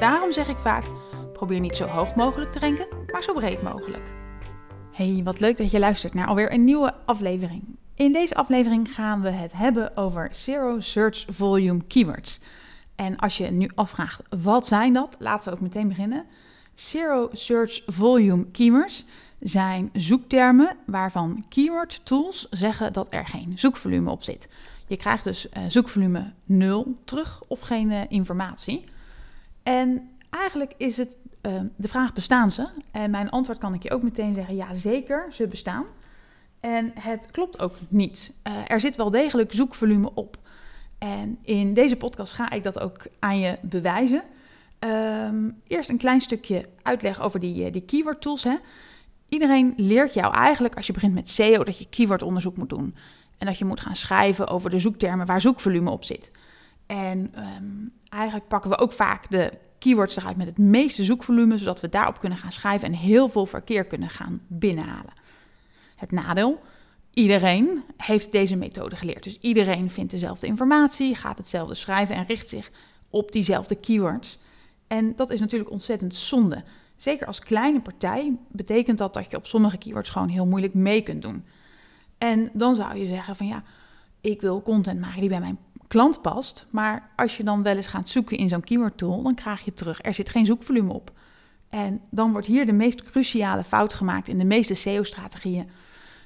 Daarom zeg ik vaak: probeer niet zo hoog mogelijk te ranken, maar zo breed mogelijk. Hey, wat leuk dat je luistert naar alweer een nieuwe aflevering. In deze aflevering gaan we het hebben over Zero Search Volume Keywords. En als je nu afvraagt wat zijn dat, laten we ook meteen beginnen. Zero Search Volume Keywords zijn zoektermen waarvan keyword tools zeggen dat er geen zoekvolume op zit. Je krijgt dus uh, zoekvolume 0 terug of geen uh, informatie. En eigenlijk is het uh, de vraag: bestaan ze? En mijn antwoord kan ik je ook meteen zeggen: ja, zeker, ze bestaan. En het klopt ook niet. er zit wel degelijk zoekvolume op. En in deze podcast ga ik dat ook aan je bewijzen. Um, eerst een klein stukje uitleg over die, die keyword tools. Hè. Iedereen leert jou eigenlijk als je begint met SEO dat je keywordonderzoek moet doen. En dat je moet gaan schrijven over de zoektermen waar zoekvolume op zit. En um, eigenlijk pakken we ook vaak de keywords eruit met het meeste zoekvolume, zodat we daarop kunnen gaan schrijven en heel veel verkeer kunnen gaan binnenhalen. Het nadeel, iedereen heeft deze methode geleerd. Dus iedereen vindt dezelfde informatie, gaat hetzelfde schrijven en richt zich op diezelfde keywords. En dat is natuurlijk ontzettend zonde. Zeker als kleine partij betekent dat dat je op sommige keywords gewoon heel moeilijk mee kunt doen. En dan zou je zeggen van ja, ik wil content maken die bij mijn klant past. Maar als je dan wel eens gaat zoeken in zo'n keyword tool, dan krijg je terug, er zit geen zoekvolume op. En dan wordt hier de meest cruciale fout gemaakt in de meeste SEO-strategieën.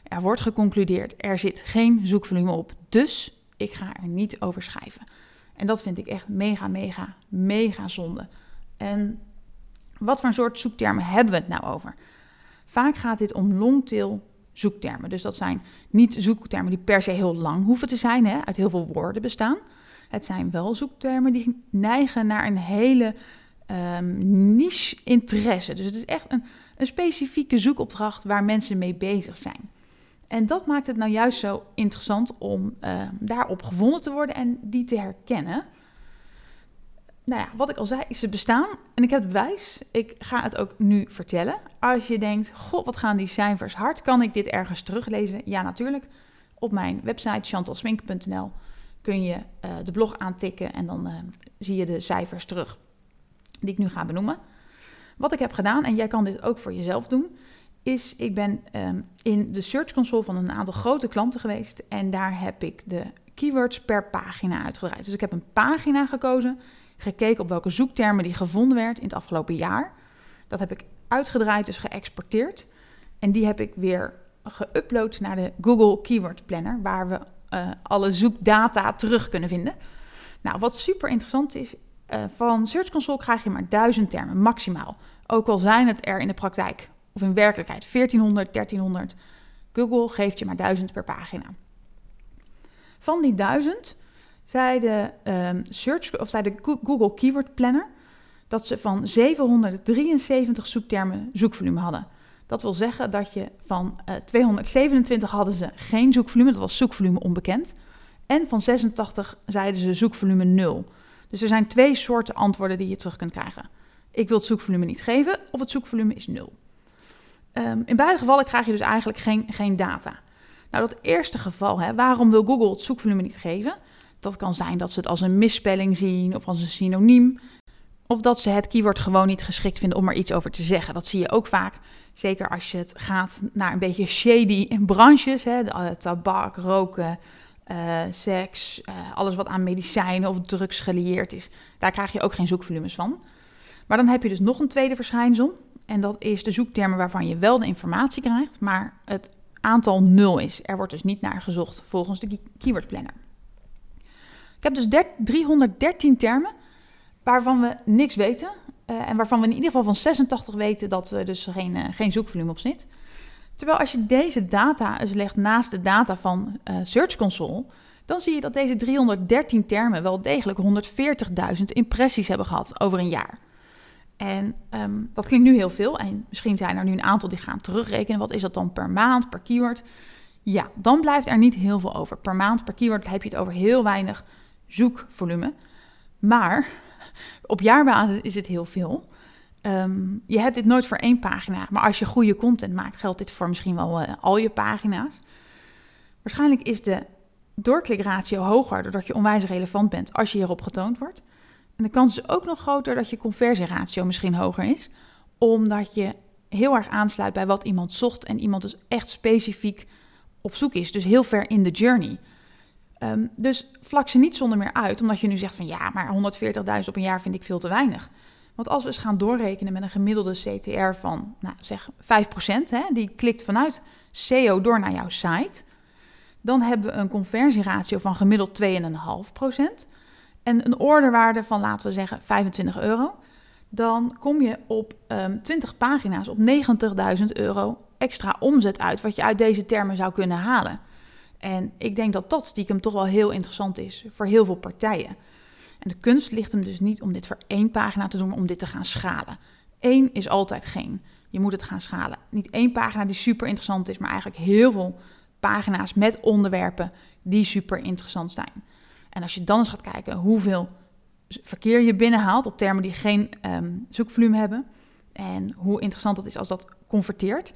Er wordt geconcludeerd, er zit geen zoekvolume op, dus ik ga er niet over schrijven. En dat vind ik echt mega, mega, mega zonde. En wat voor soort zoektermen hebben we het nou over? Vaak gaat dit om longtail zoektermen. Dus dat zijn niet zoektermen die per se heel lang hoeven te zijn, hè, uit heel veel woorden bestaan. Het zijn wel zoektermen die neigen naar een hele um, niche interesse. Dus het is echt een, een specifieke zoekopdracht waar mensen mee bezig zijn. En dat maakt het nou juist zo interessant om uh, daarop gevonden te worden en die te herkennen nou ja, wat ik al zei, ze bestaan en ik heb het bewijs. Ik ga het ook nu vertellen. Als je denkt, god, wat gaan die cijfers hard, kan ik dit ergens teruglezen? Ja, natuurlijk. Op mijn website chantalsmink.nl kun je uh, de blog aantikken en dan uh, zie je de cijfers terug die ik nu ga benoemen. Wat ik heb gedaan, en jij kan dit ook voor jezelf doen, is ik ben um, in de Search Console van een aantal grote klanten geweest en daar heb ik de keywords per pagina uitgedraaid. Dus ik heb een pagina gekozen gekeken op welke zoektermen die gevonden werd in het afgelopen jaar. Dat heb ik uitgedraaid, dus geëxporteerd. En die heb ik weer geüpload naar de Google Keyword Planner, waar we uh, alle zoekdata terug kunnen vinden. Nou, wat super interessant is, uh, van Search Console krijg je maar duizend termen maximaal. Ook al zijn het er in de praktijk of in werkelijkheid 1400, 1300. Google geeft je maar duizend per pagina. Van die duizend zei de, um, search, of zei de Google Keyword Planner dat ze van 773 zoektermen zoekvolume hadden. Dat wil zeggen dat je van uh, eh, 227 hadden ze geen zoekvolume, dat was zoekvolume onbekend. En van 86 zeiden ze zoekvolume 0. Dus er zijn twee soorten antwoorden die je terug kunt krijgen. Ik wil het zoekvolume niet geven of het zoekvolume is 0. Um, ehm, in beide gevallen krijg je dus eigenlijk geen, geen data. Nou, dat eerste geval, hè, waarom wil Google het zoekvolume niet geven? Dat kan zijn dat ze het als een misspelling zien of als een synoniem. Of dat ze het keyword gewoon niet geschikt vinden om er iets over te zeggen. Dat zie je ook vaak. Zeker als je het gaat naar een beetje shady branches. Hè, eh, tabak, roken, uh, seks, uh, alles wat aan medicijnen of drugs gelieerd is. Daar krijg je ook geen zoekvolumes van. Maar dan heb je dus nog een tweede verschijnsel. En dat is de zoektermen waarvan je wel de informatie krijgt, maar het aantal nul is. Er wordt dus niet naar gezocht volgens de keyword planner. Ik heb dus 313 termen waarvan we niks weten. Uh, en waarvan we in ieder geval van 86 weten dat er dus geen, uh, geen zoekvolume op zit. Terwijl als je deze data eens legt naast de data van uh, Search Console, dan zie je dat deze 313 termen wel degelijk 140.000 impressies hebben gehad over een jaar. En ehm, dat klinkt nu heel veel. En misschien zijn er nu een aantal die gaan terugrekenen. Wat is dat dan per maand, per keyword? Ja, dan blijft er niet heel veel over. Per maand, per keyword heb je het over heel weinig zoekvolume. Maar op jaarbasis is het heel veel. Ehm, je hebt dit nooit voor één pagina. Maar als je goede content maakt, geldt dit voor misschien wel uh, al je pagina's. Waarschijnlijk is de doorklikratio hoger doordat je onwijs relevant bent als je hierop getoond wordt. En de kans is ook nog groter dat je conversieratio misschien hoger is, omdat je heel erg aansluit bij wat iemand zocht en iemand dus echt specifiek op zoek is, dus heel ver in de journey. Um, dus vlak ze niet zonder meer uit, omdat je nu zegt van ja, maar 140.000 op een jaar vind ik veel te weinig. Want als we eens gaan doorrekenen met een gemiddelde CTR van, nou zeg 5%, hè, die klikt vanuit SEO door naar jouw site, dan hebben we een conversieratio van gemiddeld 2,5% en een orderwaarde van, laten we zeggen, 25 euro. Dan kom je op um, ehm, 20 pagina's op 90.000 euro extra omzet uit, wat je uit deze termen zou kunnen halen. En ik denk dat dat stiekem toch wel heel interessant is voor heel veel partijen. En de kunst ligt hem dus niet om dit voor één pagina te doen, om dit te gaan schalen. Eén is altijd geen. Je moet het gaan schalen. Niet één pagina die super interessant is, maar eigenlijk heel veel pagina's met onderwerpen die super interessant zijn. En als je dan eens gaat kijken hoeveel verkeer je binnenhaalt op termen die geen um, zoekvolume hebben. En hoe interessant dat is als dat converteert.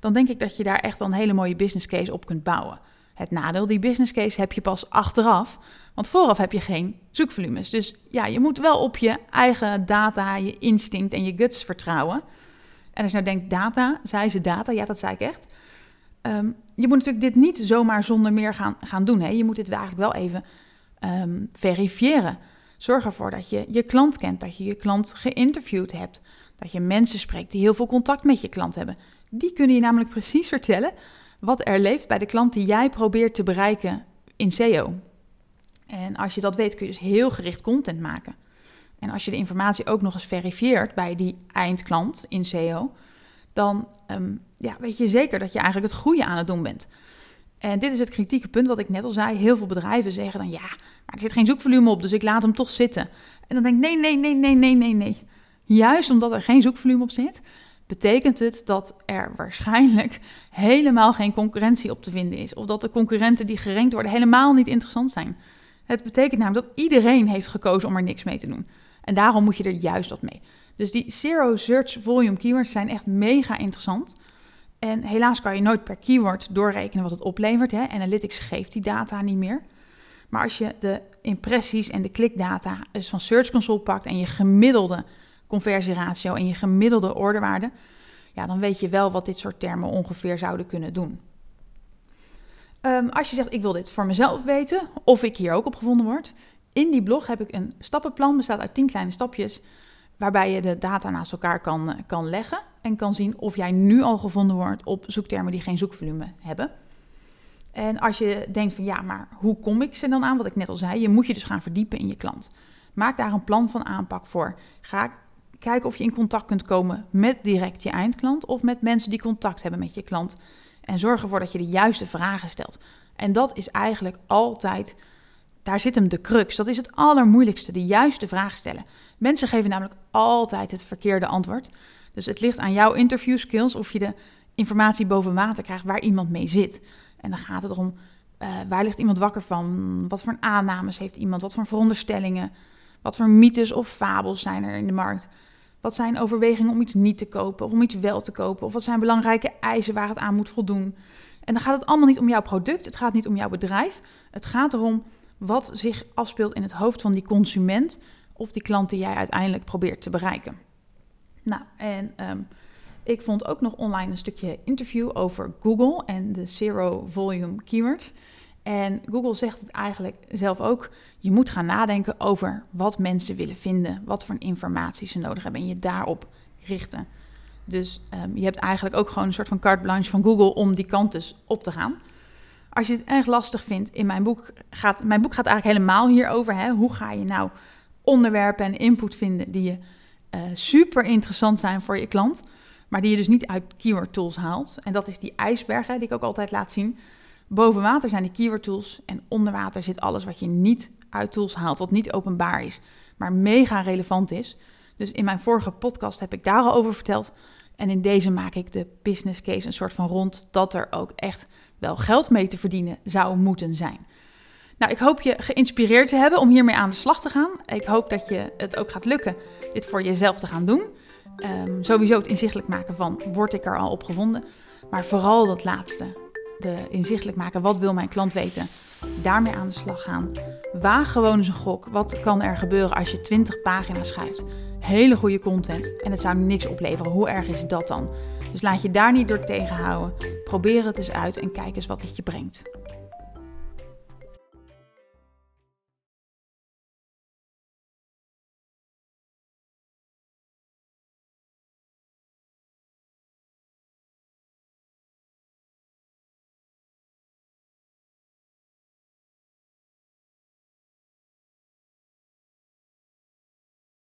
Dan denk ik dat je daar echt wel een hele mooie business case op kunt bouwen. Het nadeel, die business case heb je pas achteraf. Want vooraf heb je geen zoekvolumes. Dus ja, je moet wel op je eigen data, je instinct en je guts vertrouwen. En als je nou denkt, data, zei ze data? Ja, dat zei ik echt. Ehm, je moet natuurlijk dit niet zomaar zonder meer gaan, gaan doen. Hè? Je moet dit eigenlijk wel even um, verifiëren. Zorg ervoor dat je je klant kent, dat je je klant geïnterviewd hebt, dat je mensen spreekt die heel veel contact met je klant hebben. Die kunnen je namelijk precies vertellen wat er leeft bij de klant die jij probeert te bereiken in SEO. En als je dat weet, kun je dus heel gericht content maken. En als je de informatie ook nog eens verifieert bij die eindklant in SEO, dan ehm, ja, weet je zeker dat je eigenlijk het goede aan het doen bent. En dit is het kritieke punt wat ik net al zei. Heel veel bedrijven zeggen dan ja, maar er zit geen zoekvolume op, dus ik laat hem toch zitten. En dan denk ik nee, nee, nee, nee, nee, nee, nee. Juist omdat er geen zoekvolume op zit, betekent het dat er waarschijnlijk helemaal geen concurrentie op te vinden is. Of dat de concurrenten die gerankt worden helemaal niet interessant zijn. Het betekent namelijk dat iedereen heeft gekozen om er niks mee te doen. En daarom moet je er juist wat mee. Dus die zero search volume keywords zijn echt mega interessant. En helaas kan je nooit per keyword doorrekenen wat het oplevert. Hè? Analytics geeft die data niet meer. Maar als je de impressies en de klikdata dus van Search Console pakt en je gemiddelde conversieratio en je gemiddelde orderwaarde, ja, dan weet je wel wat dit soort termen ongeveer zouden kunnen doen. Ehm, als je zegt, ik wil dit voor mezelf weten, of ik hier ook op gevonden word, in die blog heb ik een stappenplan, bestaat uit 10 kleine stapjes, waarbij je de data naast elkaar kan, kan leggen en kan zien of jij nu al gevonden wordt op zoektermen die geen zoekvolume hebben. En als je denkt van ja, maar hoe kom ik ze dan aan? Wat ik net al zei, je moet je dus gaan verdiepen in je klant. Maak daar een plan van aanpak voor. Ga kijken of je in contact kunt komen met direct je eindklant of met mensen die contact hebben met je klant. En zorg ervoor dat je de juiste vragen stelt. En dat is eigenlijk altijd, daar zit hem de crux. Dat is het allermoeilijkste, de juiste vraag stellen. Mensen geven namelijk altijd het verkeerde antwoord. Dus het ligt aan jouw interview skills of je de informatie boven water krijgt waar iemand mee zit. En dan gaat het erom, uh, waar ligt iemand wakker van? Wat voor aannames heeft iemand? Wat voor veronderstellingen? Wat voor mythes of fabels zijn er in de markt? Wat zijn overwegingen om iets niet te kopen of om iets wel te kopen? Of wat zijn belangrijke eisen waar het aan moet voldoen? En dan gaat het allemaal niet om jouw product, het gaat niet om jouw bedrijf. Het gaat erom wat zich afspeelt in het hoofd van die consument of die klant die jij uiteindelijk probeert te bereiken. Nou, en ehm, ik vond ook nog online een stukje interview over Google en de Zero Volume Keywords. En Google zegt het eigenlijk zelf ook. Je moet gaan nadenken over wat mensen willen vinden, wat voor informatie ze nodig hebben en je daarop richten. Dus um, je hebt eigenlijk ook gewoon een soort van carte blanche van Google om die kant dus op te gaan. Als je het erg lastig vindt, in mijn boek gaat, mijn boek gaat eigenlijk helemaal hierover. Hè? Hoe ga je nou onderwerpen en input vinden die je uh, super interessant zijn voor je klant, maar die je dus niet uit keyword tools haalt. En dat is die ijsberg hè, die ik ook altijd laat zien. Boven water zijn die keyword tools en onder water zit alles wat je niet uit tools haalt, wat niet openbaar is, maar mega relevant is. Dus in mijn vorige podcast heb ik daar al over verteld. En in deze maak ik de business case een soort van rond dat er ook echt wel geld mee te verdienen zou moeten zijn. Nou, ik hoop je geïnspireerd te hebben om hiermee aan de slag te gaan. Ik hoop dat je het ook gaat lukken dit voor jezelf te gaan doen. Um, sowieso het inzichtelijk maken van, word ik er al op gevonden? Maar vooral dat laatste, de inzichtelijk maken, wat wil mijn klant weten? Daarmee aan de slag gaan. Waag gewoon eens een gok. Wat kan er gebeuren als je 20 pagina's schrijft? Hele goede content en het zou niks opleveren. Hoe erg is dat dan? Dus laat je daar niet door tegenhouden. Probeer het eens uit en kijk eens wat het je brengt.